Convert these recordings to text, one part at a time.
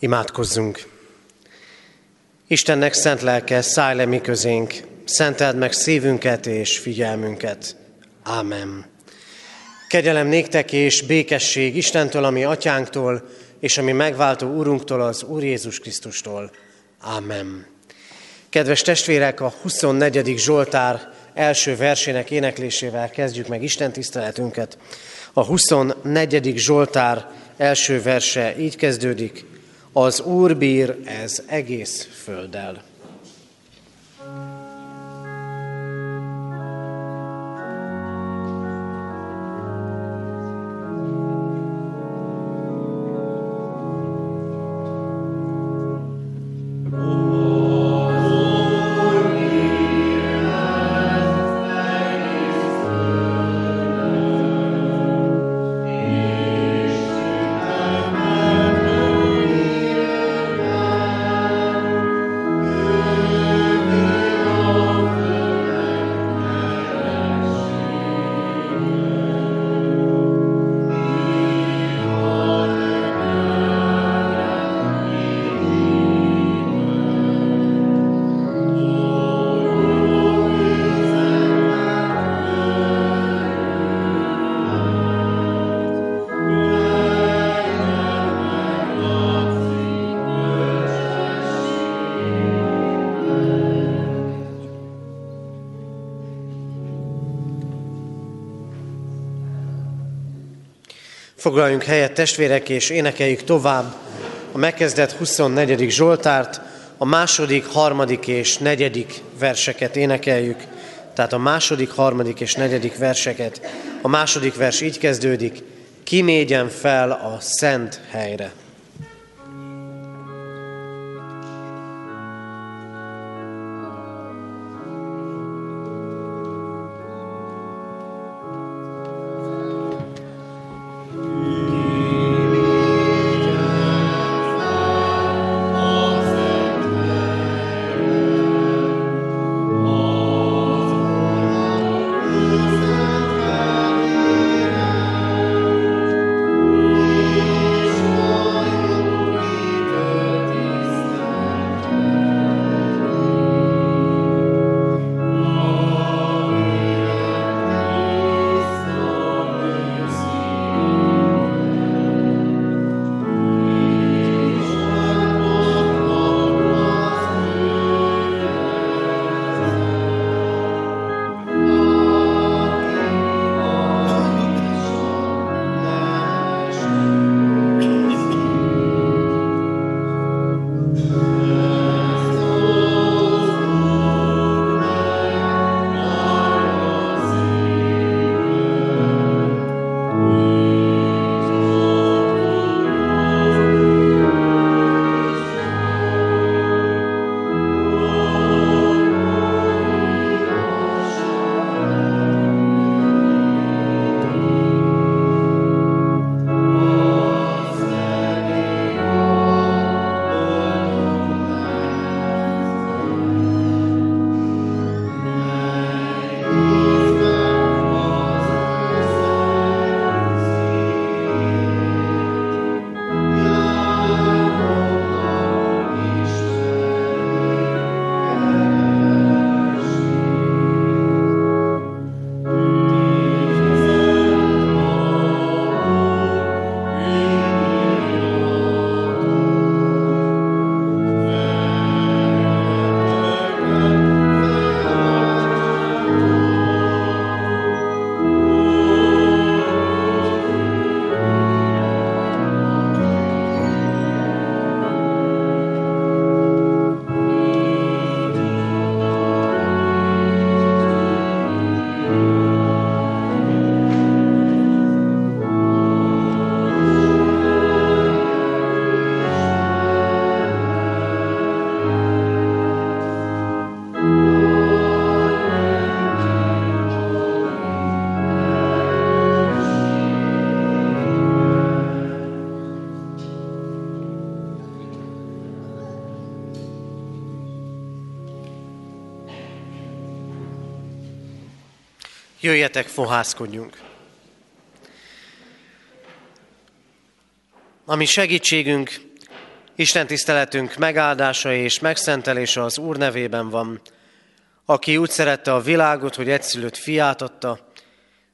Imádkozzunk! Istennek szent lelke, szállj le mi közénk, szenteld meg szívünket és figyelmünket. Ámen. Kegyelem néktek és békesség Istentől, ami atyánktól, és ami megváltó Úrunktól, az Úr Jézus Krisztustól. Ámen. Kedves testvérek, a 24. Zsoltár első versének éneklésével kezdjük meg Isten tiszteletünket. A 24. Zsoltár első verse így kezdődik. Az Úr bír ez egész földdel. Foglaljunk helyet testvérek, és énekeljük tovább a megkezdett 24. Zsoltárt, a második, harmadik és negyedik verseket énekeljük. Tehát a második, harmadik és negyedik verseket. A második vers így kezdődik, kimégyen fel a szent helyre. Jöjjetek, fohászkodjunk! Ami segítségünk, Isten tiszteletünk megáldása és megszentelése az Úr nevében van, aki úgy szerette a világot, hogy egyszülött fiát adta,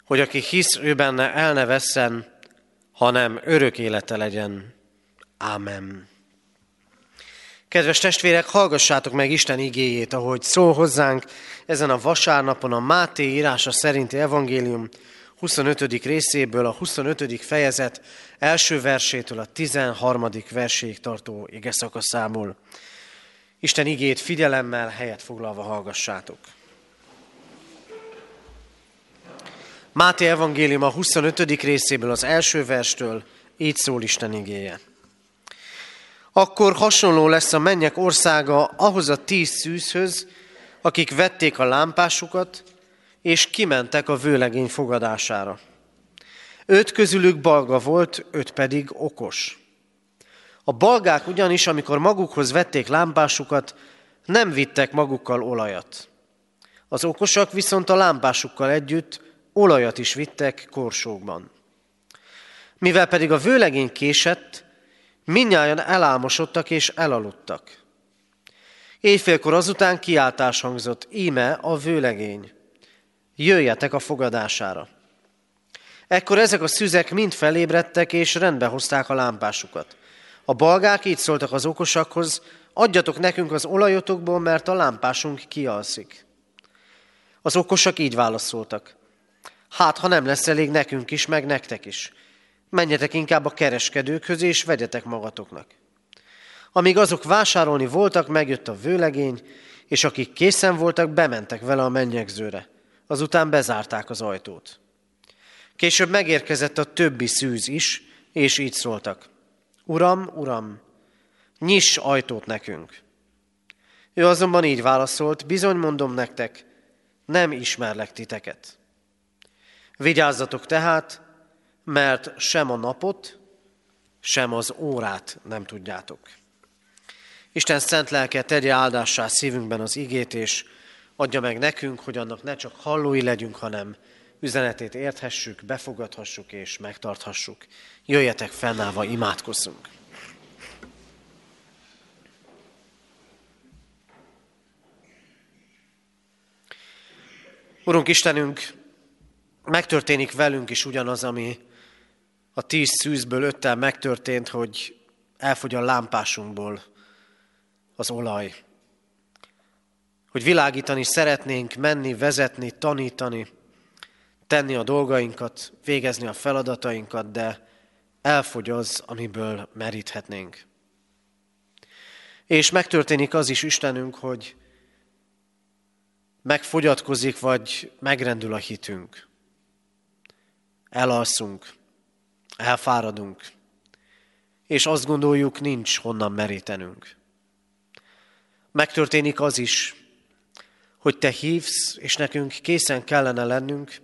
hogy aki hisz ő benne el ne vesszen, hanem örök élete legyen. Ámen. Kedves testvérek, hallgassátok meg Isten igéjét, ahogy szól hozzánk ezen a vasárnapon a Máté írása szerinti evangélium 25. részéből, a 25. fejezet első versétől a 13. verséig tartó ige szakaszából. Isten igét figyelemmel helyet foglalva hallgassátok. Máté evangélium a 25. részéből az első verstől így szól Isten igéje. Akkor hasonló lesz a mennyek országa ahhoz a tíz szűzhöz, akik vették a lámpásukat, és kimentek a vőlegény fogadására. Öt közülük balga volt, öt pedig okos. A balgák ugyanis, amikor magukhoz vették lámpásukat, nem vittek magukkal olajat. Az okosak viszont a lámpásukkal együtt olajat is vittek korsókban. Mivel pedig a vőlegény késett, minnyáján elálmosodtak és elaludtak. Éjfélkor azután kiáltás hangzott, íme a vőlegény jöjjetek a fogadására. Ekkor ezek a szüzek mind felébredtek, és rendbe hozták a lámpásukat. A balgák így szóltak az okosakhoz, adjatok nekünk az olajotokból, mert a lámpásunk kialszik. Az okosak így válaszoltak. Hát, ha nem lesz elég nekünk is, meg nektek is. Menjetek inkább a kereskedőkhöz, és vegyetek magatoknak. Amíg azok vásárolni voltak, megjött a vőlegény, és akik készen voltak, bementek vele a mennyegzőre azután bezárták az ajtót. Később megérkezett a többi szűz is, és így szóltak. Uram, uram, nyiss ajtót nekünk. Ő azonban így válaszolt, bizony mondom nektek, nem ismerlek titeket. Vigyázzatok tehát, mert sem a napot, sem az órát nem tudjátok. Isten szent lelke tegye áldássá szívünkben az igét, és adja meg nekünk, hogy annak ne csak hallói legyünk, hanem üzenetét érthessük, befogadhassuk és megtarthassuk. Jöjjetek fennállva, imádkozzunk! Urunk Istenünk, megtörténik velünk is ugyanaz, ami a tíz szűzből öttel megtörtént, hogy elfogy a lámpásunkból az olaj hogy világítani szeretnénk, menni, vezetni, tanítani, tenni a dolgainkat, végezni a feladatainkat, de elfogy az, amiből meríthetnénk. És megtörténik az is Istenünk, hogy megfogyatkozik, vagy megrendül a hitünk. Elalszunk, elfáradunk, és azt gondoljuk, nincs honnan merítenünk. Megtörténik az is, hogy te hívsz, és nekünk készen kellene lennünk,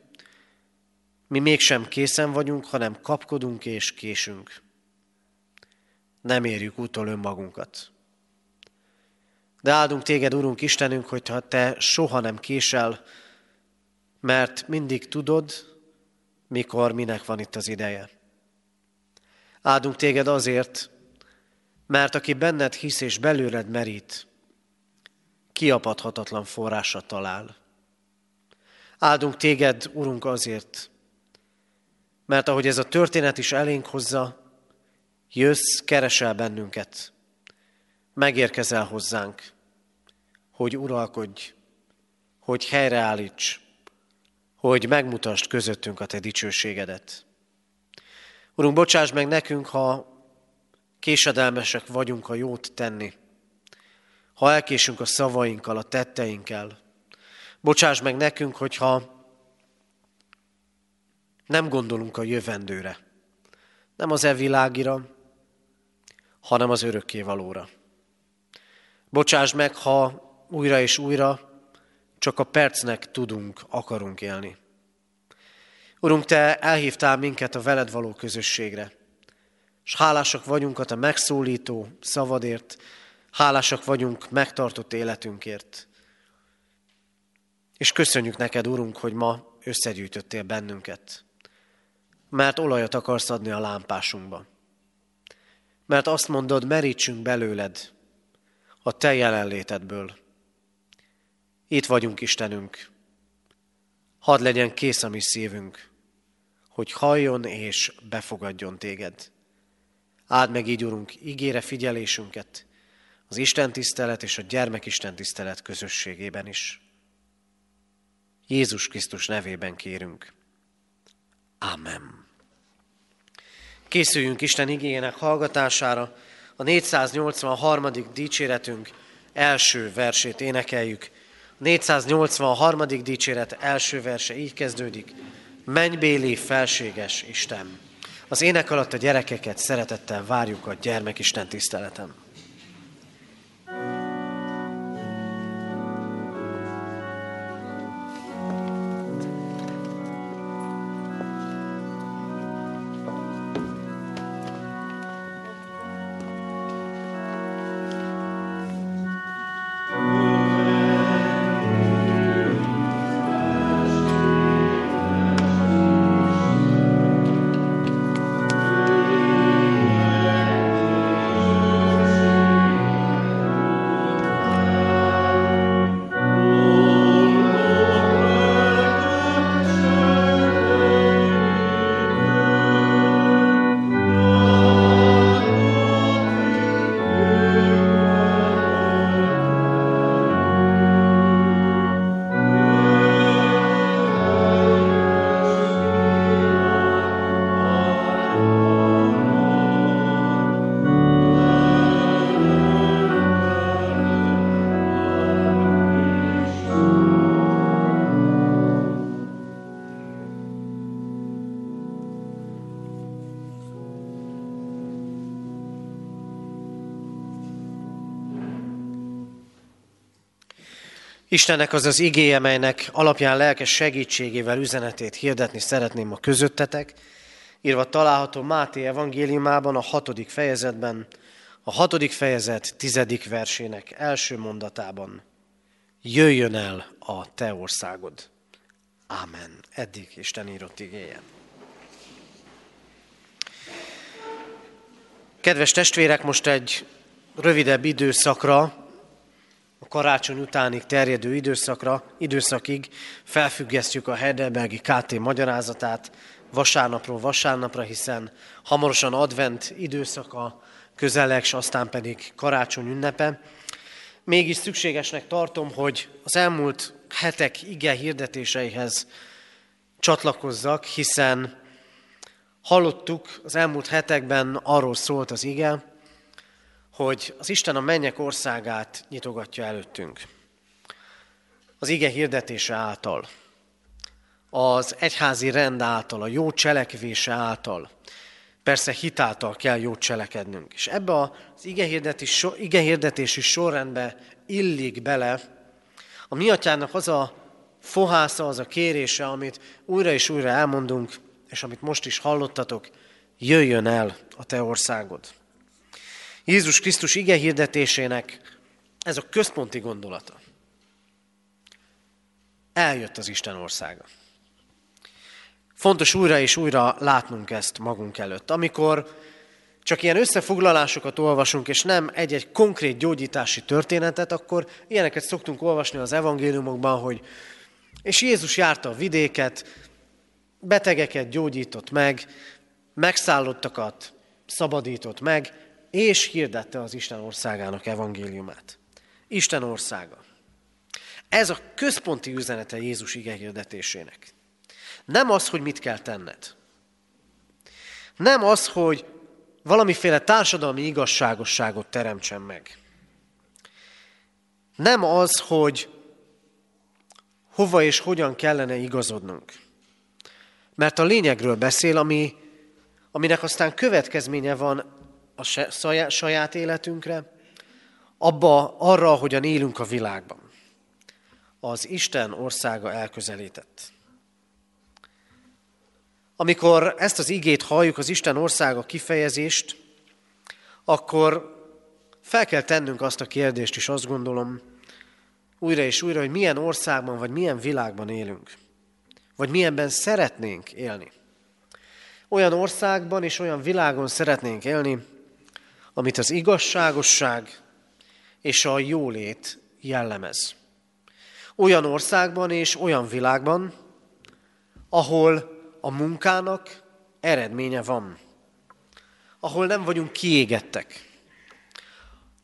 mi mégsem készen vagyunk, hanem kapkodunk és késünk. Nem érjük útól önmagunkat. De áldunk téged, Urunk Istenünk, hogyha te soha nem késel, mert mindig tudod, mikor minek van itt az ideje. Áldunk téged azért, mert aki benned hisz és belőled merít, kiapadhatatlan forrása talál. Áldunk téged, Urunk, azért, mert ahogy ez a történet is elénk hozza, jössz, keresel bennünket, megérkezel hozzánk, hogy uralkodj, hogy helyreállíts, hogy megmutasd közöttünk a te dicsőségedet. Urunk, bocsáss meg nekünk, ha késedelmesek vagyunk a jót tenni, ha elkésünk a szavainkkal, a tetteinkkel. Bocsáss meg nekünk, hogyha nem gondolunk a jövendőre. Nem az e világira, hanem az örökkévalóra. Bocsáss meg, ha újra és újra csak a percnek tudunk, akarunk élni. Urunk, Te elhívtál minket a veled való közösségre, és hálásak vagyunk a Te megszólító szavadért, Hálásak vagyunk megtartott életünkért. És köszönjük neked, Urunk, hogy ma összegyűjtöttél bennünket, mert olajat akarsz adni a lámpásunkba. mert azt mondod, merítsünk belőled, a te jelenlétedből. Itt vagyunk, Istenünk. Hadd legyen kész a mi szívünk, hogy halljon és befogadjon téged. Áld meg így, Urunk, ígére figyelésünket az Isten tisztelet és a gyermekisten tisztelet közösségében is. Jézus Krisztus nevében kérünk. Amen. Készüljünk Isten igényének hallgatására. A 483. dicséretünk első versét énekeljük. 483. dicséret első verse így kezdődik. Mennybéli felséges Isten. Az ének alatt a gyerekeket szeretettel várjuk a gyermekisten tiszteleten. Istennek az az igéje, melynek alapján lelkes segítségével üzenetét hirdetni szeretném a közöttetek, írva található Máté evangéliumában, a hatodik fejezetben, a hatodik fejezet tizedik versének első mondatában. Jöjjön el a te országod. Ámen. Eddig Isten írott igéje. Kedves testvérek, most egy rövidebb időszakra karácsony utánig terjedő időszakra, időszakig felfüggesztjük a Heidelbergi KT magyarázatát vasárnapról vasárnapra, hiszen hamarosan advent időszaka közeleg, és aztán pedig karácsony ünnepe. Mégis szükségesnek tartom, hogy az elmúlt hetek ige hirdetéseihez csatlakozzak, hiszen hallottuk az elmúlt hetekben arról szólt az ige, hogy az Isten a mennyek országát nyitogatja előttünk. Az ige hirdetése által, az egyházi rend által, a jó cselekvése által, persze hitáltal kell jó cselekednünk. És ebbe az ige, hirdetés, ige hirdetési sorrendbe illik bele a mi atyának az a fohásza, az a kérése, amit újra és újra elmondunk, és amit most is hallottatok, jöjjön el a te országod. Jézus Krisztus ige hirdetésének ez a központi gondolata. Eljött az Isten országa. Fontos újra és újra látnunk ezt magunk előtt. Amikor csak ilyen összefoglalásokat olvasunk, és nem egy-egy konkrét gyógyítási történetet, akkor ilyeneket szoktunk olvasni az evangéliumokban, hogy és Jézus járta a vidéket, betegeket gyógyított meg, megszállottakat szabadított meg, és hirdette az Isten országának evangéliumát. Isten országa. Ez a központi üzenete Jézus ige hirdetésének. Nem az, hogy mit kell tenned. Nem az, hogy valamiféle társadalmi igazságosságot teremtsen meg. Nem az, hogy hova és hogyan kellene igazodnunk. Mert a lényegről beszél, ami, aminek aztán következménye van a saját életünkre, abba arra, hogyan élünk a világban. Az Isten országa elközelített. Amikor ezt az igét halljuk, az Isten országa kifejezést, akkor fel kell tennünk azt a kérdést is, azt gondolom, újra és újra, hogy milyen országban vagy milyen világban élünk, vagy milyenben szeretnénk élni. Olyan országban és olyan világon szeretnénk élni, amit az igazságosság és a jólét jellemez. Olyan országban és olyan világban, ahol a munkának eredménye van, ahol nem vagyunk kiégettek.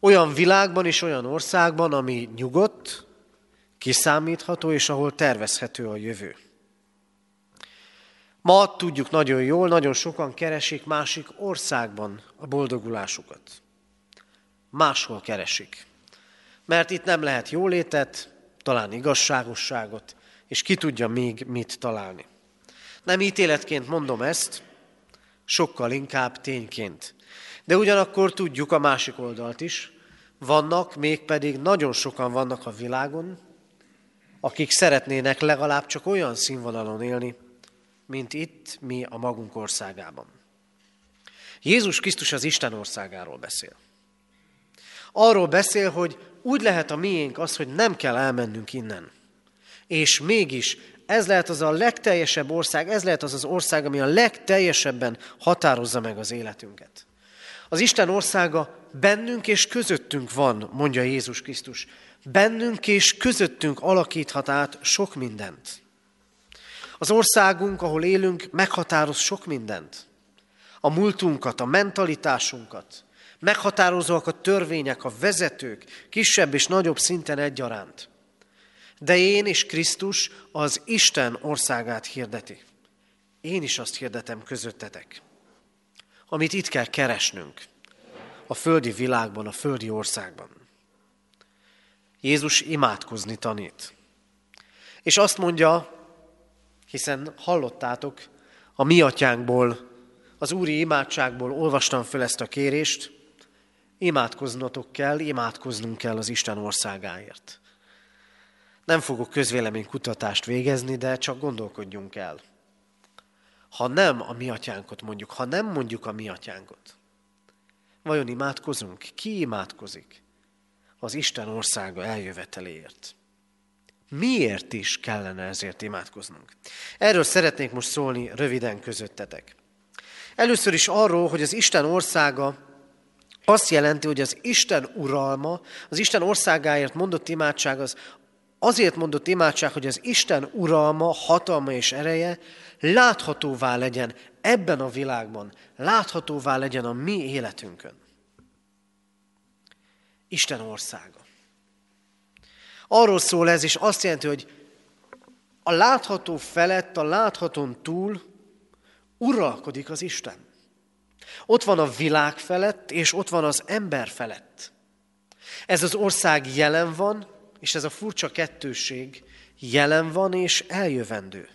Olyan világban és olyan országban, ami nyugodt, kiszámítható, és ahol tervezhető a jövő. Ma tudjuk nagyon jól, nagyon sokan keresik másik országban a boldogulásukat. Máshol keresik. Mert itt nem lehet jólétet, talán igazságosságot, és ki tudja még mit találni. Nem ítéletként mondom ezt, sokkal inkább tényként. De ugyanakkor tudjuk a másik oldalt is, vannak, mégpedig nagyon sokan vannak a világon, akik szeretnének legalább csak olyan színvonalon élni, mint itt mi a magunk országában. Jézus Krisztus az Isten országáról beszél. Arról beszél, hogy úgy lehet a miénk az, hogy nem kell elmennünk innen. És mégis ez lehet az a legteljesebb ország, ez lehet az az ország, ami a legteljesebben határozza meg az életünket. Az Isten országa bennünk és közöttünk van, mondja Jézus Krisztus. Bennünk és közöttünk alakíthat át sok mindent. Az országunk, ahol élünk, meghatároz sok mindent. A múltunkat, a mentalitásunkat. Meghatározóak a törvények, a vezetők, kisebb és nagyobb szinten egyaránt. De én és Krisztus az Isten országát hirdeti. Én is azt hirdetem közöttetek. Amit itt kell keresnünk, a földi világban, a földi országban. Jézus imádkozni tanít. És azt mondja, hiszen hallottátok, a mi atyánkból, az úri imádságból olvastam föl ezt a kérést, imádkoznotok kell, imádkoznunk kell az Isten országáért. Nem fogok közvéleménykutatást végezni, de csak gondolkodjunk el. Ha nem a mi atyánkot mondjuk, ha nem mondjuk a mi atyánkot, vajon imádkozunk? Ki imádkozik az Isten országa eljöveteléért? Miért is kellene ezért imádkoznunk? Erről szeretnék most szólni röviden közöttetek. Először is arról, hogy az Isten országa azt jelenti, hogy az Isten uralma, az Isten országáért mondott imádság az azért mondott imádság, hogy az Isten uralma, hatalma és ereje láthatóvá legyen ebben a világban, láthatóvá legyen a mi életünkön. Isten országa. Arról szól ez, és azt jelenti, hogy a látható felett, a láthatón túl uralkodik az Isten. Ott van a világ felett, és ott van az ember felett. Ez az ország jelen van, és ez a furcsa kettőség jelen van és eljövendő.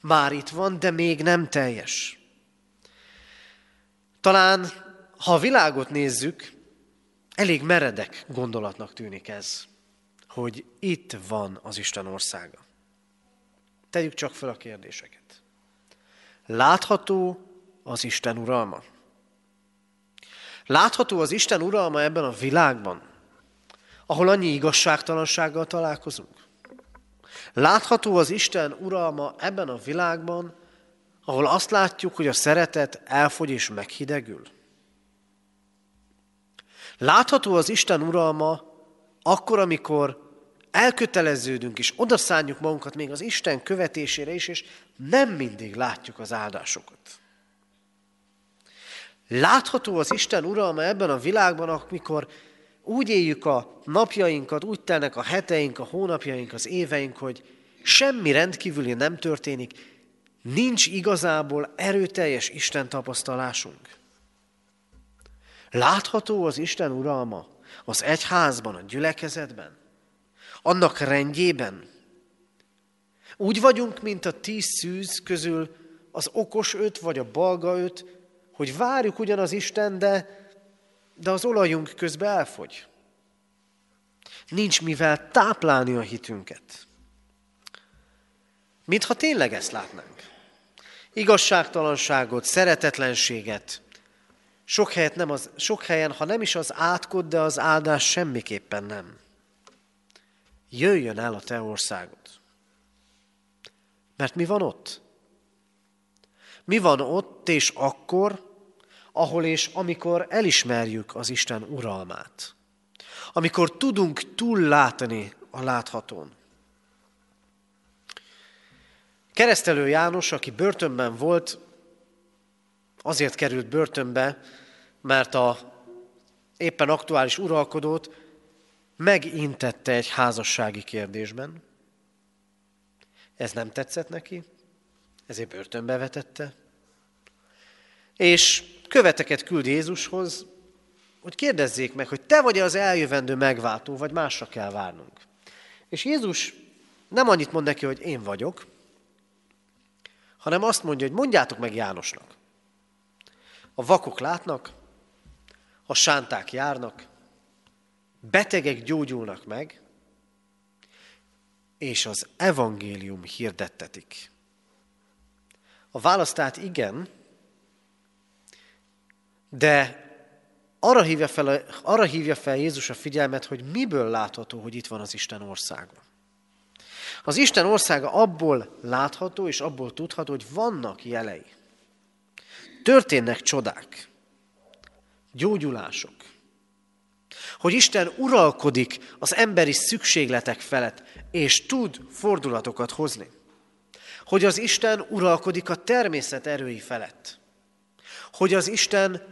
Már itt van, de még nem teljes. Talán, ha a világot nézzük, elég meredek gondolatnak tűnik ez, hogy itt van az Isten országa. Tegyük csak fel a kérdéseket. Látható az Isten uralma? Látható az Isten uralma ebben a világban? ahol annyi igazságtalansággal találkozunk? Látható az Isten uralma ebben a világban, ahol azt látjuk, hogy a szeretet elfogy és meghidegül? Látható az Isten uralma akkor, amikor elköteleződünk és odaszálljuk magunkat még az Isten követésére is, és nem mindig látjuk az áldásokat. Látható az Isten uralma ebben a világban, amikor úgy éljük a napjainkat, úgy telnek a heteink, a hónapjaink, az éveink, hogy semmi rendkívüli nem történik, nincs igazából erőteljes Isten tapasztalásunk. Látható az Isten uralma az egyházban, a gyülekezetben, annak rendjében. Úgy vagyunk, mint a tíz szűz közül az okos öt vagy a balga öt, hogy várjuk ugyan az Isten, de de az olajunk közben elfogy. Nincs mivel táplálni a hitünket. Mintha tényleg ezt látnánk. Igazságtalanságot, szeretetlenséget, sok, helyet nem az, sok helyen, ha nem is az átkod, de az áldás semmiképpen nem. Jöjjön el a te országod. Mert mi van ott? Mi van ott és akkor, ahol és amikor elismerjük az Isten uralmát. Amikor tudunk túl látni a láthatón. Keresztelő János, aki börtönben volt, azért került börtönbe, mert a éppen aktuális uralkodót megintette egy házassági kérdésben. Ez nem tetszett neki, ezért börtönbe vetette. És követeket küld Jézushoz, hogy kérdezzék meg, hogy te vagy az eljövendő megváltó, vagy másra kell várnunk. És Jézus nem annyit mond neki, hogy én vagyok, hanem azt mondja, hogy mondjátok meg Jánosnak. A vakok látnak, a sánták járnak, betegek gyógyulnak meg, és az evangélium hirdettetik. A választát igen, de arra hívja, fel, arra hívja fel Jézus a figyelmet, hogy miből látható, hogy itt van az Isten országa. Az Isten országa abból látható és abból tudható, hogy vannak jelei. Történnek csodák, gyógyulások. Hogy Isten uralkodik az emberi szükségletek felett, és tud fordulatokat hozni. Hogy az Isten uralkodik a természet erői felett. Hogy az Isten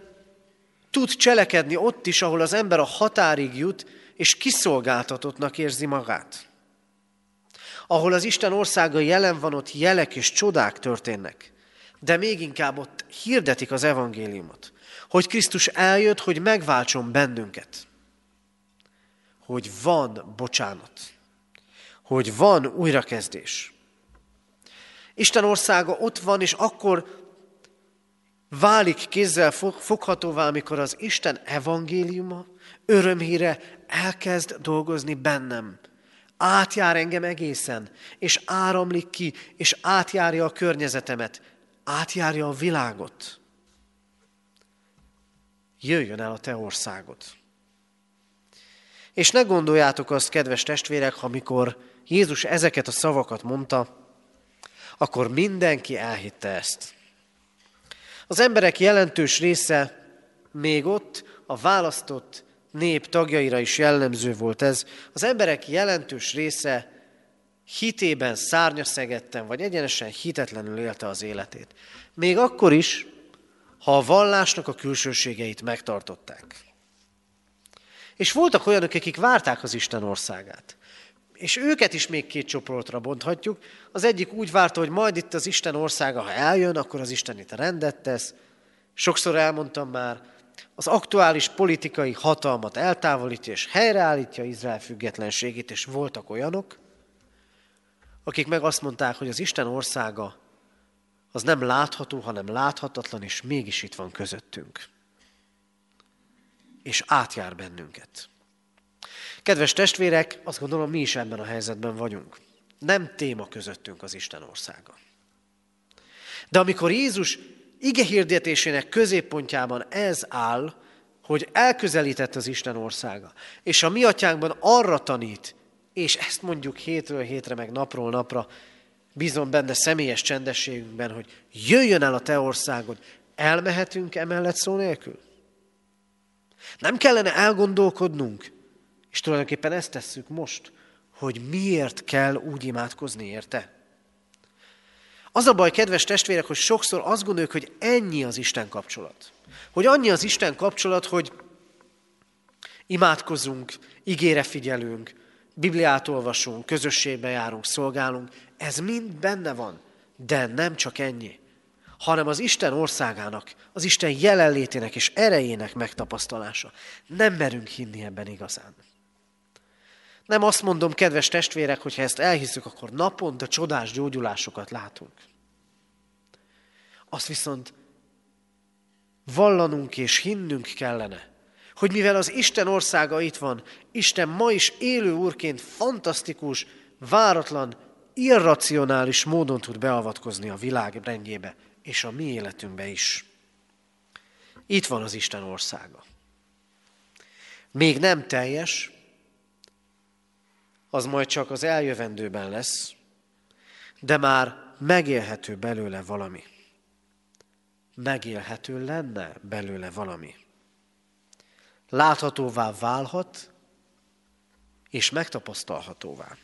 tud cselekedni ott is, ahol az ember a határig jut, és kiszolgáltatottnak érzi magát. Ahol az Isten országa jelen van, ott jelek és csodák történnek. De még inkább ott hirdetik az evangéliumot. Hogy Krisztus eljött, hogy megváltson bennünket. Hogy van bocsánat. Hogy van újrakezdés. Isten országa ott van, és akkor válik kézzel foghatóvá, amikor az Isten evangéliuma, örömhíre elkezd dolgozni bennem. Átjár engem egészen, és áramlik ki, és átjárja a környezetemet, átjárja a világot. Jöjjön el a te országod. És ne gondoljátok azt, kedves testvérek, ha mikor Jézus ezeket a szavakat mondta, akkor mindenki elhitte ezt. Az emberek jelentős része még ott a választott nép tagjaira is jellemző volt ez. Az emberek jelentős része hitében szárnyaszegetten, vagy egyenesen hitetlenül élte az életét. Még akkor is, ha a vallásnak a külsőségeit megtartották. És voltak olyanok, akik várták az Isten országát. És őket is még két csoportra bonthatjuk. Az egyik úgy várta, hogy majd itt az Isten országa, ha eljön, akkor az Isten itt rendet tesz. Sokszor elmondtam már, az aktuális politikai hatalmat eltávolítja és helyreállítja Izrael függetlenségét, és voltak olyanok, akik meg azt mondták, hogy az Isten országa az nem látható, hanem láthatatlan, és mégis itt van közöttünk. És átjár bennünket. Kedves testvérek, azt gondolom, mi is ebben a helyzetben vagyunk. Nem téma közöttünk az Isten országa. De amikor Jézus ige hirdetésének középpontjában ez áll, hogy elközelített az Isten országa, és a mi atyánkban arra tanít, és ezt mondjuk hétről hétre, meg napról napra, bízom benne személyes csendességünkben, hogy jöjjön el a te országod, elmehetünk emellett szó nélkül? Nem kellene elgondolkodnunk, és tulajdonképpen ezt tesszük most, hogy miért kell úgy imádkozni érte. Az a baj, kedves testvérek, hogy sokszor azt gondoljuk, hogy ennyi az Isten kapcsolat. Hogy annyi az Isten kapcsolat, hogy imádkozunk, igére figyelünk, Bibliát olvasunk, közösségbe járunk, szolgálunk. Ez mind benne van, de nem csak ennyi, hanem az Isten országának, az Isten jelenlétének és erejének megtapasztalása. Nem merünk hinni ebben igazán. Nem azt mondom, kedves testvérek, hogy ha ezt elhiszük, akkor naponta csodás gyógyulásokat látunk. Azt viszont vallanunk és hinnünk kellene, hogy mivel az Isten országa itt van, Isten ma is élő úrként fantasztikus, váratlan, irracionális módon tud beavatkozni a világ rendjébe, és a mi életünkbe is. Itt van az Isten országa. Még nem teljes, az majd csak az eljövendőben lesz, de már megélhető belőle valami. megélhető lenne belőle valami. Láthatóvá válhat, és megtapasztalhatóvá.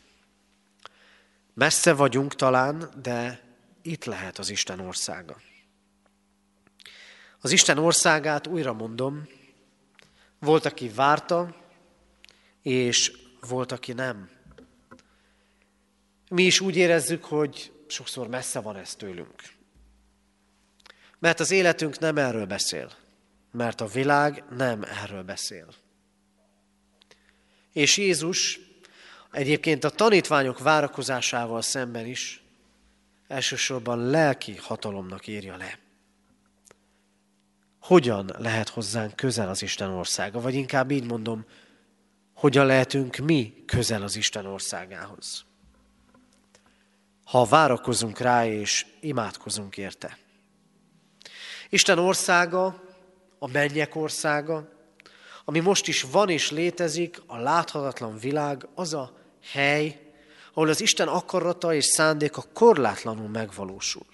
Messze vagyunk talán, de itt lehet az Isten országa. Az Isten országát újra mondom, volt, aki várta, és volt, aki nem. Mi is úgy érezzük, hogy sokszor messze van ez tőlünk. Mert az életünk nem erről beszél, mert a világ nem erről beszél. És Jézus egyébként a tanítványok várakozásával szemben is elsősorban lelki hatalomnak írja le. Hogyan lehet hozzánk közel az Isten országa? Vagy inkább így mondom, hogyan lehetünk mi közel az Isten országához? Ha várakozunk rá és imádkozunk érte. Isten országa, a mennyek országa, ami most is van és létezik, a láthatatlan világ, az a hely, ahol az Isten akarata és szándéka korlátlanul megvalósul.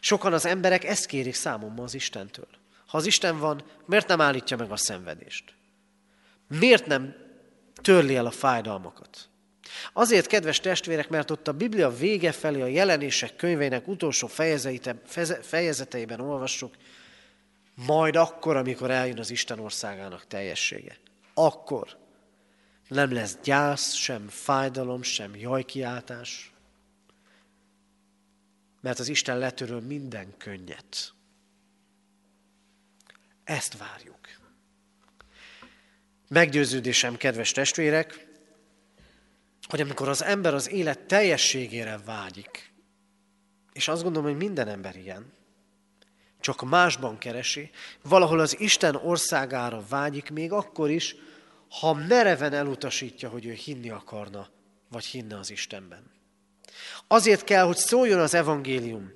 Sokan az emberek ezt kérik számomra az Istentől. Ha az Isten van, miért nem állítja meg a szenvedést? Miért nem törli el a fájdalmakat? Azért, kedves testvérek, mert ott a Biblia vége felé a jelenések könyveinek utolsó fejezeteiben olvassuk, majd akkor, amikor eljön az Isten országának teljessége. Akkor nem lesz gyász, sem fájdalom, sem jajkiáltás, mert az Isten letöröl minden könnyet. Ezt várjuk. Meggyőződésem, kedves testvérek, hogy amikor az ember az élet teljességére vágyik, és azt gondolom, hogy minden ember ilyen, csak másban keresi, valahol az Isten országára vágyik, még akkor is, ha mereven elutasítja, hogy ő hinni akarna, vagy hinne az Istenben. Azért kell, hogy szóljon az evangélium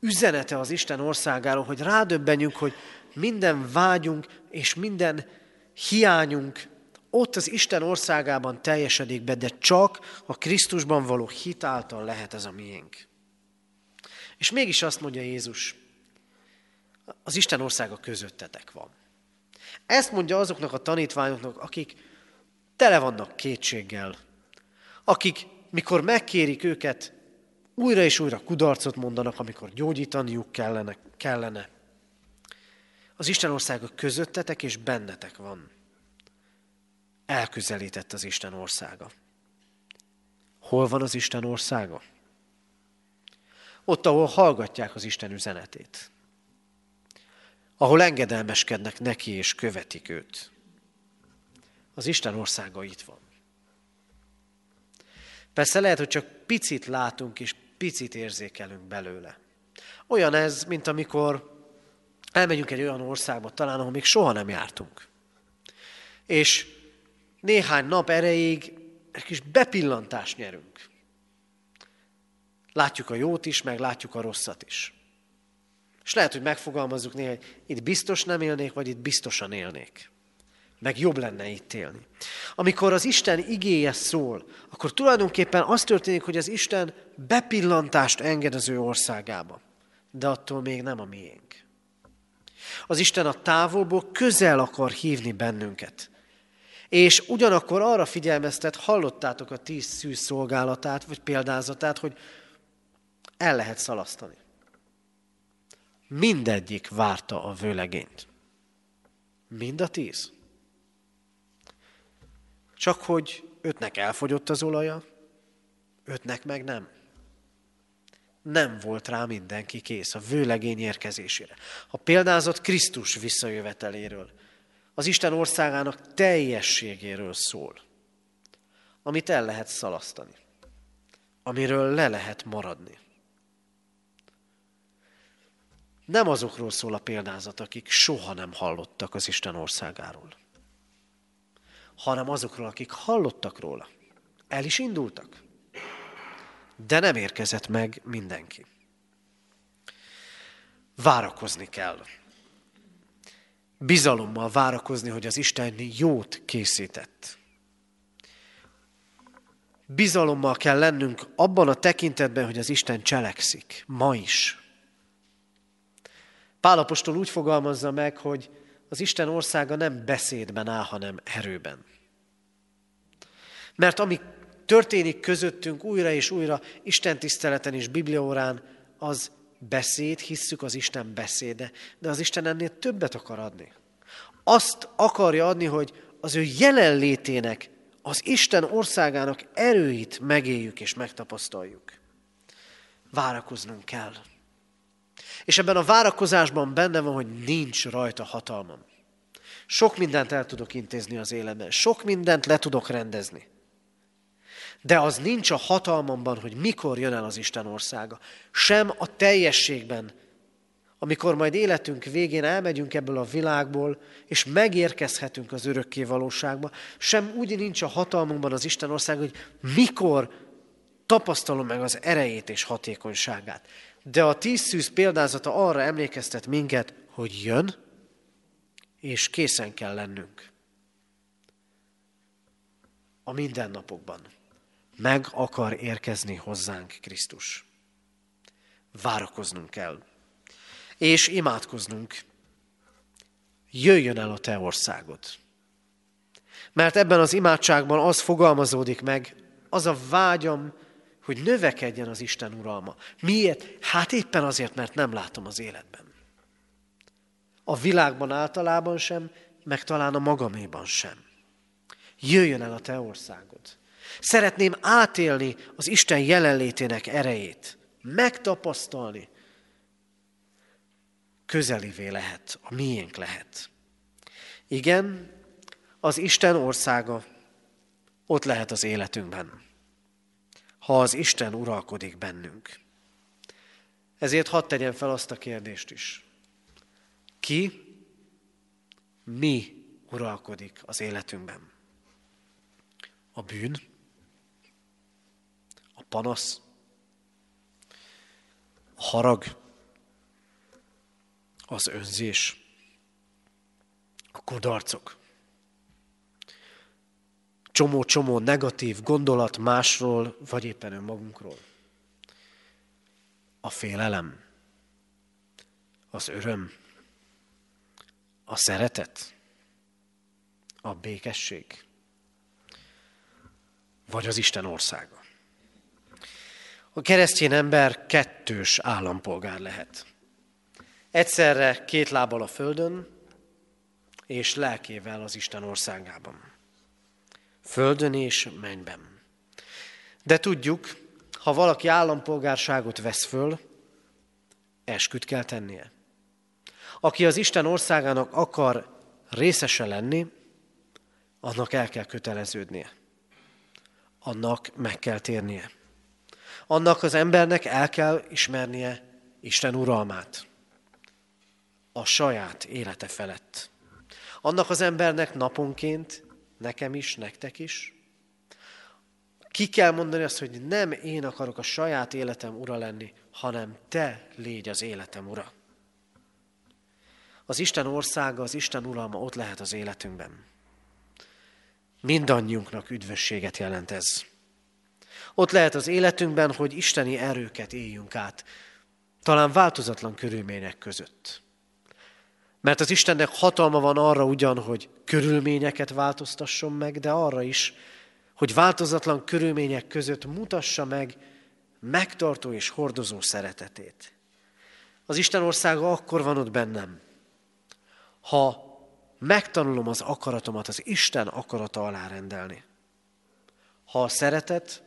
üzenete az Isten országáról, hogy rádöbbenjünk, hogy minden vágyunk és minden hiányunk ott az Isten országában teljesedik be, de csak a Krisztusban való hit által lehet ez a miénk. És mégis azt mondja Jézus, az Isten országa közöttetek van. Ezt mondja azoknak a tanítványoknak, akik tele vannak kétséggel, akik, mikor megkérik őket, újra és újra kudarcot mondanak, amikor gyógyítaniuk kellene. kellene. Az Isten országa közöttetek és bennetek van. Elközelített az Isten országa. Hol van az Isten országa? Ott, ahol hallgatják az Isten üzenetét ahol engedelmeskednek neki és követik őt. Az Isten országa itt van. Persze lehet, hogy csak picit látunk és picit érzékelünk belőle. Olyan ez, mint amikor elmegyünk egy olyan országba, talán ahol még soha nem jártunk. És néhány nap erejéig egy kis bepillantást nyerünk. Látjuk a jót is, meg látjuk a rosszat is. És lehet, hogy megfogalmazzuk néha, hogy itt biztos nem élnék, vagy itt biztosan élnék. Meg jobb lenne itt élni. Amikor az Isten igéje szól, akkor tulajdonképpen az történik, hogy az Isten bepillantást enged az ő országába. De attól még nem a miénk. Az Isten a távolból közel akar hívni bennünket. És ugyanakkor arra figyelmeztet, hallottátok a tíz szűz szolgálatát, vagy példázatát, hogy el lehet szalasztani. Mindegyik várta a vőlegényt. Mind a tíz. Csak hogy ötnek elfogyott az olaja, ötnek meg nem. Nem volt rá mindenki kész a vőlegény érkezésére. A példázott Krisztus visszajöveteléről, az Isten országának teljességéről szól, amit el lehet szalasztani, amiről le lehet maradni. Nem azokról szól a példázat, akik soha nem hallottak az Isten országáról, hanem azokról, akik hallottak róla. El is indultak. De nem érkezett meg mindenki. Várakozni kell. Bizalommal várakozni, hogy az Isten jót készített. Bizalommal kell lennünk abban a tekintetben, hogy az Isten cselekszik, ma is. Pálapostól úgy fogalmazza meg, hogy az Isten országa nem beszédben áll, hanem erőben. Mert ami történik közöttünk újra és újra Isten tiszteleten és Bibliaórán, az beszéd, hisszük az Isten beszéde, de az Isten ennél többet akar adni. Azt akarja adni, hogy az ő jelenlétének, az Isten országának erőit megéljük és megtapasztaljuk. Várakoznunk kell. És ebben a várakozásban benne van, hogy nincs rajta hatalmam. Sok mindent el tudok intézni az életben, sok mindent le tudok rendezni. De az nincs a hatalmamban, hogy mikor jön el az Isten országa. Sem a teljességben, amikor majd életünk végén elmegyünk ebből a világból, és megérkezhetünk az örökké valóságba, sem úgy nincs a hatalmunkban az Isten ország, hogy mikor tapasztalom meg az erejét és hatékonyságát. De a tíz szűz példázata arra emlékeztet minket, hogy jön, és készen kell lennünk. A mindennapokban meg akar érkezni hozzánk Krisztus. Várakoznunk kell. És imádkoznunk. Jöjjön el a te országod. Mert ebben az imádságban az fogalmazódik meg, az a vágyam, hogy növekedjen az Isten uralma. Miért? Hát éppen azért, mert nem látom az életben. A világban általában sem, meg talán a magaméban sem. Jöjjön el a te országod. Szeretném átélni az Isten jelenlétének erejét, megtapasztalni. Közelivé lehet, a miénk lehet. Igen, az Isten országa ott lehet az életünkben, ha az Isten uralkodik bennünk. Ezért hadd tegyen fel azt a kérdést is. Ki, mi uralkodik az életünkben? A bűn? panasz, a harag, az önzés, a kudarcok. Csomó-csomó negatív gondolat másról, vagy éppen önmagunkról. A félelem, az öröm, a szeretet, a békesség, vagy az Isten országa. A keresztény ember kettős állampolgár lehet. Egyszerre két lábbal a földön, és lelkével az Isten országában. Földön és mennyben. De tudjuk, ha valaki állampolgárságot vesz föl, esküt kell tennie. Aki az Isten országának akar részese lenni, annak el kell köteleződnie. Annak meg kell térnie annak az embernek el kell ismernie Isten uralmát a saját élete felett. Annak az embernek naponként, nekem is, nektek is, ki kell mondani azt, hogy nem én akarok a saját életem ura lenni, hanem te légy az életem ura. Az Isten országa, az Isten uralma ott lehet az életünkben. Mindannyiunknak üdvösséget jelent ez. Ott lehet az életünkben, hogy isteni erőket éljünk át, talán változatlan körülmények között. Mert az Istennek hatalma van arra ugyan, hogy körülményeket változtasson meg, de arra is, hogy változatlan körülmények között mutassa meg megtartó és hordozó szeretetét. Az Isten országa akkor van ott bennem, ha megtanulom az akaratomat az Isten akarata alá rendelni. Ha a szeretet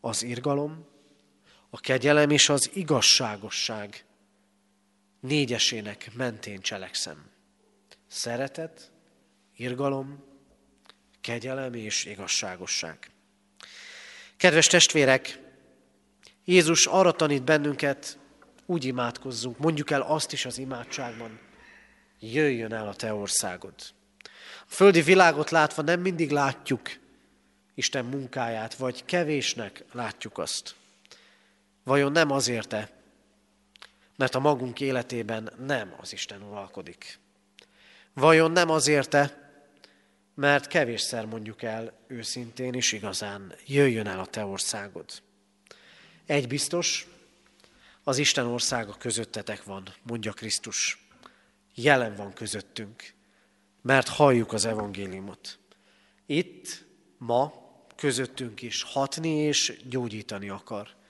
az irgalom, a kegyelem és az igazságosság négyesének mentén cselekszem. Szeretet, irgalom, kegyelem és igazságosság. Kedves testvérek, Jézus arra tanít bennünket, úgy imádkozzunk, mondjuk el azt is az imádságban, jöjjön el a te országod. A földi világot látva nem mindig látjuk Isten munkáját, vagy kevésnek látjuk azt. Vajon nem azért-e, mert a magunk életében nem az Isten uralkodik? Vajon nem azért-e, mert kevésszer mondjuk el őszintén és igazán, jöjjön el a te országod. Egy biztos, Az Isten országa közöttetek van, mondja Krisztus. Jelen van közöttünk, mert halljuk az evangéliumot. Itt, ma, közöttünk is hatni és gyógyítani akar.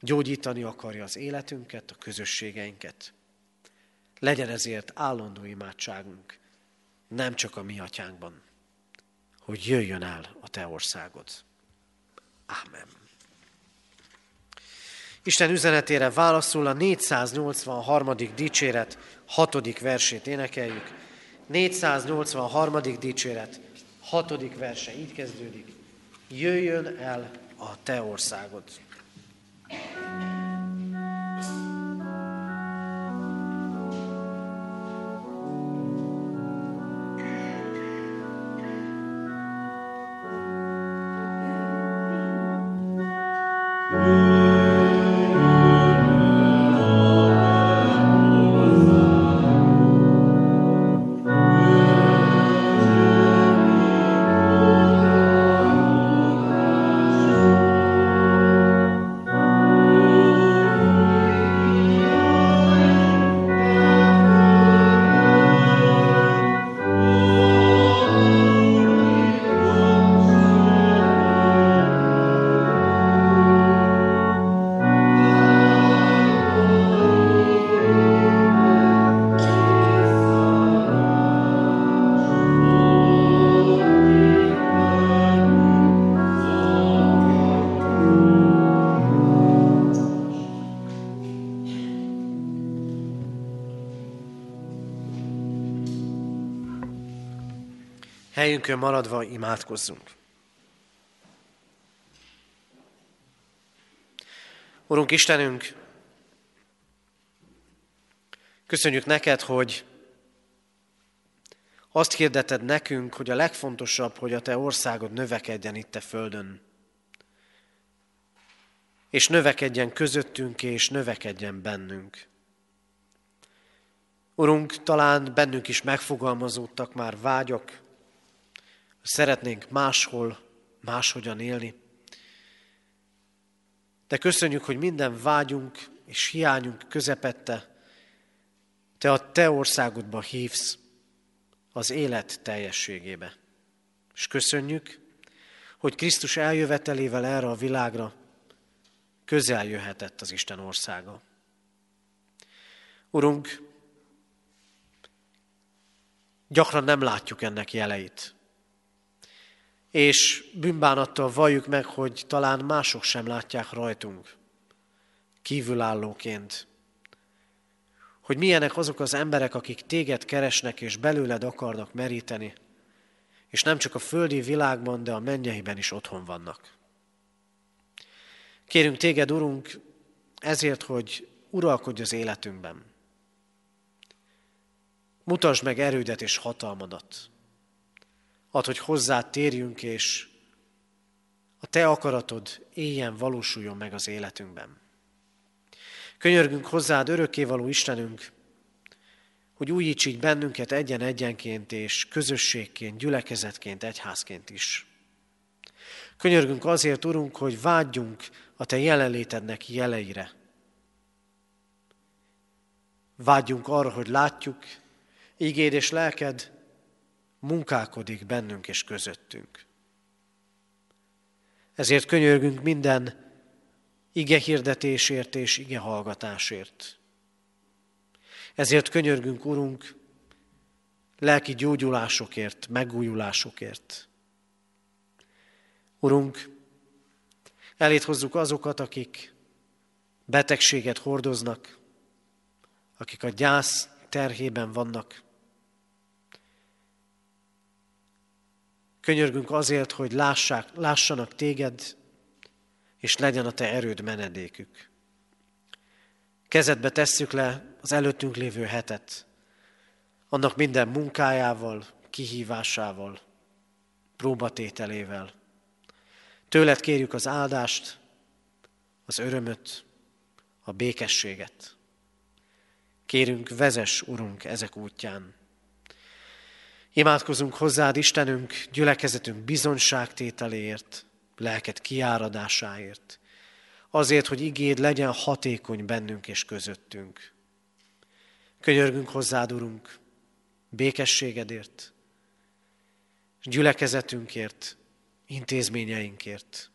Gyógyítani akarja az életünket, a közösségeinket. Legyen ezért állandó imádságunk, nem csak a mi atyánkban, hogy jöjjön el a te országod. Ámen. Isten üzenetére válaszul a 483. dicséret 6. versét énekeljük. 483. dicséret 6. verse így kezdődik. Jöjjön el a te országod. Thank Helyünkön maradva imádkozzunk. Urunk Istenünk, köszönjük neked, hogy azt hirdeted nekünk, hogy a legfontosabb, hogy a te országod növekedjen itt a földön. És növekedjen közöttünk, és növekedjen bennünk. Urunk, talán bennünk is megfogalmazódtak már vágyak, szeretnénk máshol, máshogyan élni. De köszönjük, hogy minden vágyunk és hiányunk közepette Te a Te országodba hívsz az élet teljességébe. És köszönjük, hogy Krisztus eljövetelével erre a világra közel jöhetett az Isten országa. Urunk, gyakran nem látjuk ennek jeleit és bűnbánattal valljuk meg, hogy talán mások sem látják rajtunk, kívülállóként, hogy milyenek azok az emberek, akik téged keresnek és belőled akarnak meríteni, és nem csak a földi világban, de a mennyeiben is otthon vannak. Kérünk téged, Urunk, ezért, hogy uralkodj az életünkben. Mutasd meg erődet és hatalmadat. Ad, hogy hozzá térjünk, és a Te akaratod éljen, valósuljon meg az életünkben. Könyörgünk hozzád, örökkévaló Istenünk, hogy újíts így bennünket egyen-egyenként és közösségként, gyülekezetként, egyházként is. Könyörgünk azért, Urunk, hogy vágyjunk a Te jelenlétednek jeleire. Vágyjunk arra, hogy látjuk, ígéd és lelked munkálkodik bennünk és közöttünk. Ezért könyörgünk minden ige hirdetésért és ige hallgatásért. Ezért könyörgünk, Urunk, lelki gyógyulásokért, megújulásokért. Urunk, elét hozzuk azokat, akik betegséget hordoznak, akik a gyász terhében vannak, Könyörgünk azért, hogy lássák, lássanak téged, és legyen a te erőd menedékük. Kezedbe tesszük le az előttünk lévő hetet, annak minden munkájával, kihívásával, próbatételével. Tőled kérjük az áldást, az örömöt, a békességet. Kérünk, vezes, Urunk, ezek útján. Imádkozunk hozzád, Istenünk, gyülekezetünk bizonságtételéért, lelket kiáradásáért, azért, hogy igéd legyen hatékony bennünk és közöttünk. Könyörgünk hozzád, Urunk, békességedért, gyülekezetünkért, intézményeinkért,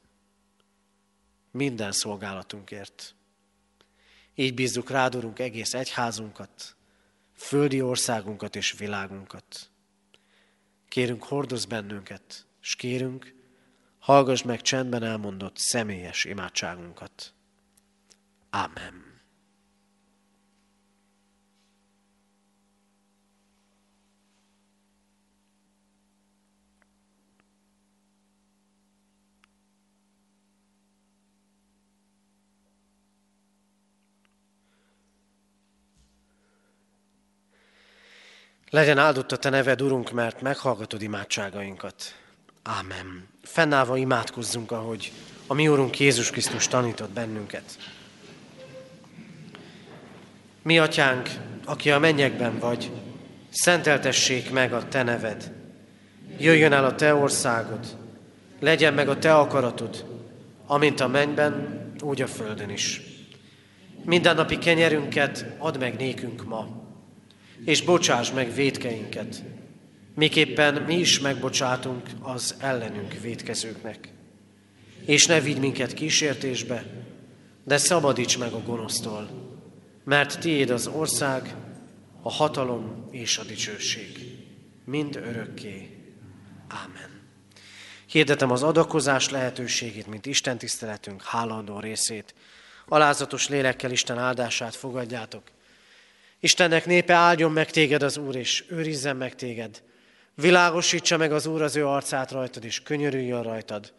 minden szolgálatunkért. Így bízzuk rád, Urunk, egész egyházunkat, földi országunkat és világunkat. Kérünk, hordoz bennünket, és kérünk, hallgass meg csendben elmondott személyes imádságunkat. Amen. Legyen áldott a Te neved, Urunk, mert meghallgatod imádságainkat. Ámen. Fennállva imádkozzunk, ahogy a mi Urunk Jézus Krisztus tanított bennünket. Mi, Atyánk, aki a mennyekben vagy, szenteltessék meg a Te neved. Jöjjön el a Te országod, legyen meg a Te akaratod, amint a mennyben, úgy a földön is. Mindennapi kenyerünket add meg nékünk ma, és bocsáss meg védkeinket, miképpen mi is megbocsátunk az ellenünk védkezőknek. És ne vigy minket kísértésbe, de szabadíts meg a gonosztól, mert tiéd az ország, a hatalom és a dicsőség, mind örökké. Ámen. Hirdetem az adakozás lehetőségét, mint Isten tiszteletünk hálandó részét. Alázatos lélekkel Isten áldását fogadjátok. Istennek népe áldjon meg téged az Úr, és őrizzen meg téged. Világosítsa meg az Úr az ő arcát rajtad, és könyörüljön rajtad.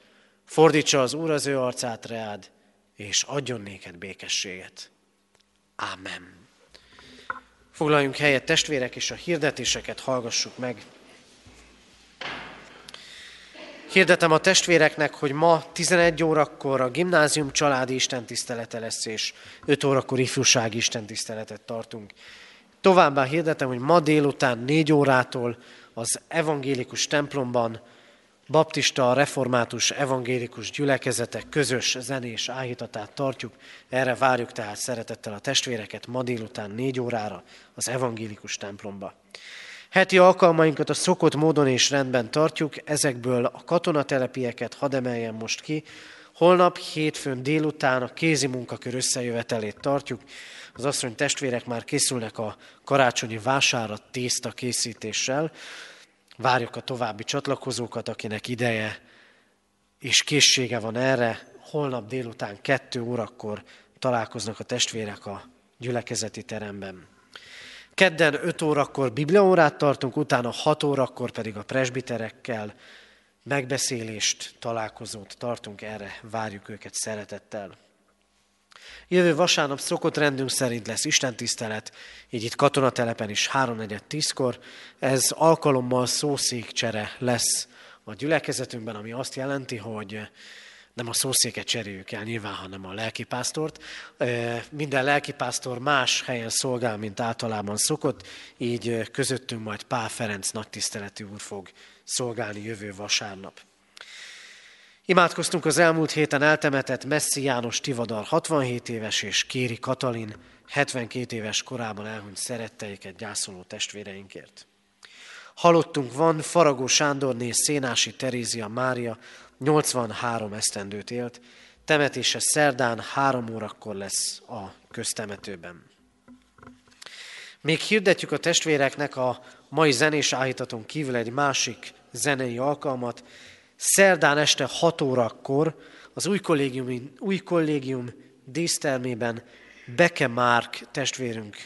Fordítsa az Úr az ő arcát reád, és adjon néked békességet. Amen. Foglaljunk helyet testvérek, és a hirdetéseket hallgassuk meg. Hirdetem a testvéreknek, hogy ma 11 órakor a gimnázium családi istentisztelete lesz, és 5 órakor ifjúsági istentiszteletet tartunk. Továbbá hirdetem, hogy ma délután 4 órától az evangélikus templomban baptista, református, evangélikus gyülekezetek közös zenés áhítatát tartjuk. Erre várjuk tehát szeretettel a testvéreket ma délután 4 órára az evangélikus templomba. Heti alkalmainkat a szokott módon és rendben tartjuk, ezekből a katonatelepieket hadd emeljem most ki. Holnap, hétfőn délután a kézi munkakör összejövetelét tartjuk. Az asszony testvérek már készülnek a karácsonyi vására tészta készítéssel. Várjuk a további csatlakozókat, akinek ideje és készsége van erre. Holnap délután kettő órakor találkoznak a testvérek a gyülekezeti teremben. Kedden 5 órakor bibliaórát tartunk, utána 6 órakor pedig a presbiterekkel megbeszélést, találkozót tartunk, erre várjuk őket szeretettel. Jövő vasárnap szokott rendünk szerint lesz Isten tisztelet, így itt katonatelepen is 3-4-10-kor. Ez alkalommal szószékcsere lesz a gyülekezetünkben, ami azt jelenti, hogy nem a szószéket cseréljük el nyilván, hanem a lelkipásztort. Minden lelkipásztor más helyen szolgál, mint általában szokott, így közöttünk majd Pál Ferenc nagytiszteletű úr fog szolgálni jövő vasárnap. Imádkoztunk az elmúlt héten eltemetett Messzi János Tivadar 67 éves és Kéri Katalin 72 éves korában elhunyt szeretteiket gyászoló testvéreinkért. Halottunk van Faragó Sándorné, Szénási Terézia Mária, 83 esztendőt élt, temetése szerdán három órakor lesz a köztemetőben. Még hirdetjük a testvéreknek a mai zenés állítaton kívül egy másik zenei alkalmat. Szerdán este 6 órakor az új kollégium, új kollégium dísztermében Beke Márk testvérünk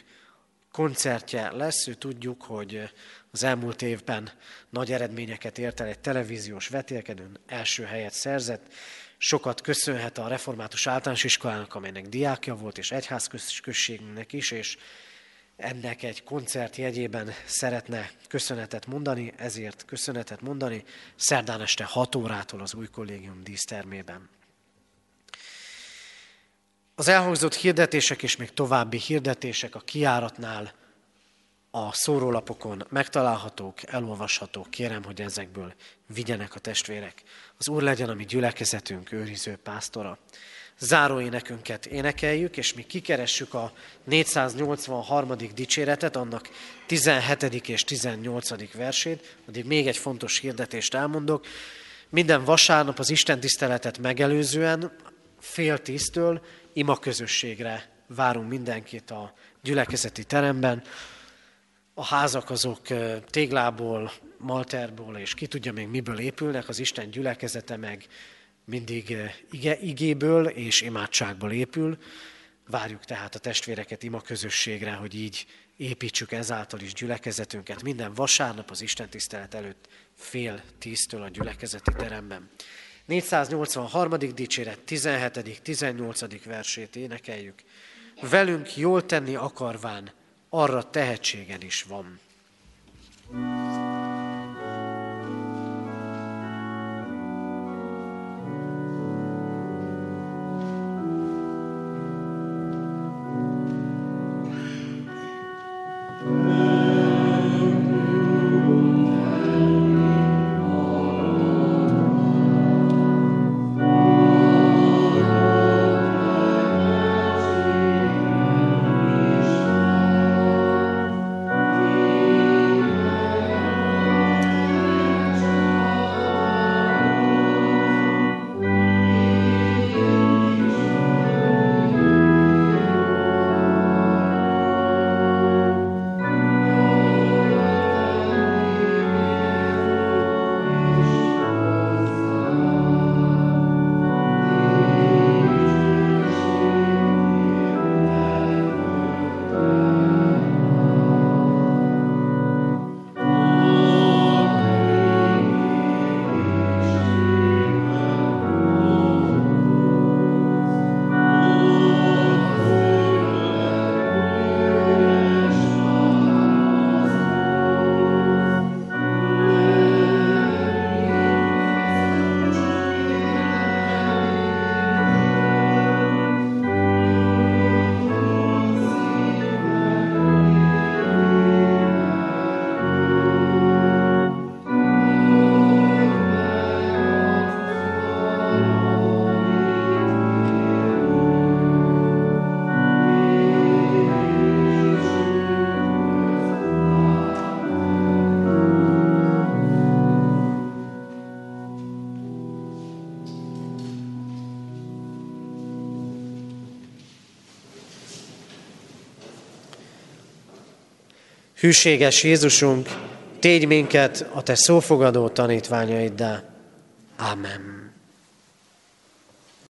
koncertje lesz. Ő tudjuk, hogy az elmúlt évben nagy eredményeket ért el egy televíziós vetélkedőn, első helyet szerzett, sokat köszönhet a református általános iskolának, amelynek diákja volt, és egyházközségnek is, és ennek egy koncert jegyében szeretne köszönetet mondani, ezért köszönetet mondani szerdán este 6 órától az új kollégium dísztermében. Az elhangzott hirdetések és még további hirdetések a kiáratnál a szórólapokon megtalálhatók, elolvashatók. Kérem, hogy ezekből vigyenek a testvérek. Az Úr legyen a mi gyülekezetünk őriző pásztora. záróénekünket énekeljük, és mi kikeressük a 483. dicséretet, annak 17. és 18. versét, addig még egy fontos hirdetést elmondok. Minden vasárnap az Isten tiszteletet megelőzően fél tíztől ima közösségre várunk mindenkit a gyülekezeti teremben. A házak azok téglából, malterból és ki tudja még miből épülnek, az Isten gyülekezete meg mindig ige, igéből és imádságból épül. Várjuk tehát a testvéreket ima közösségre, hogy így építsük ezáltal is gyülekezetünket. Minden vasárnap az Isten tisztelet előtt fél tíztől a gyülekezeti teremben. 483. dicséret 17. 18. versét énekeljük. Velünk jól tenni akarván, arra tehetségen is van. thank you Hűséges Jézusunk, tégy minket a Te szófogadó tanítványaiddá. Amen.